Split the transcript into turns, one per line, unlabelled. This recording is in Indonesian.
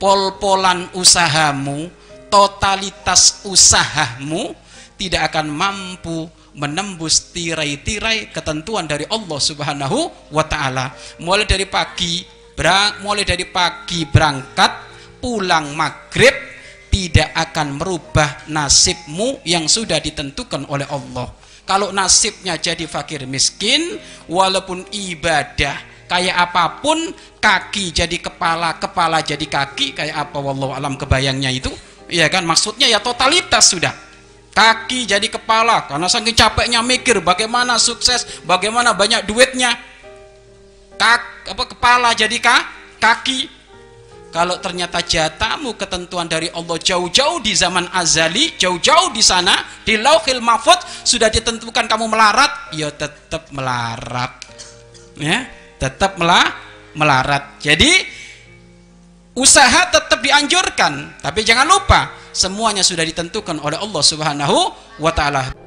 pol-polan usahamu totalitas usahamu tidak akan mampu menembus tirai-tirai ketentuan dari Allah Subhanahu wa taala. Mulai dari pagi berang, mulai dari pagi berangkat pulang maghrib tidak akan merubah nasibmu yang sudah ditentukan oleh Allah. Kalau nasibnya jadi fakir miskin, walaupun ibadah kayak apa pun, kaki jadi kepala, kepala jadi kaki, kayak apa wallahu alam kebayangnya itu, ya kan? Maksudnya ya totalitas sudah. Kaki jadi kepala karena saking capeknya mikir bagaimana sukses bagaimana banyak duitnya. Kak apa kepala jadi kak, kaki. Kalau ternyata jatahmu ketentuan dari Allah jauh-jauh di zaman azali jauh-jauh di sana di lauhil mahfud sudah ditentukan kamu melarat ya tetap melarat. Ya tetap melarat. Jadi usaha tetap dianjurkan. Tapi jangan lupa semuanya sudah ditentukan oleh Allah Subhanahu wa taala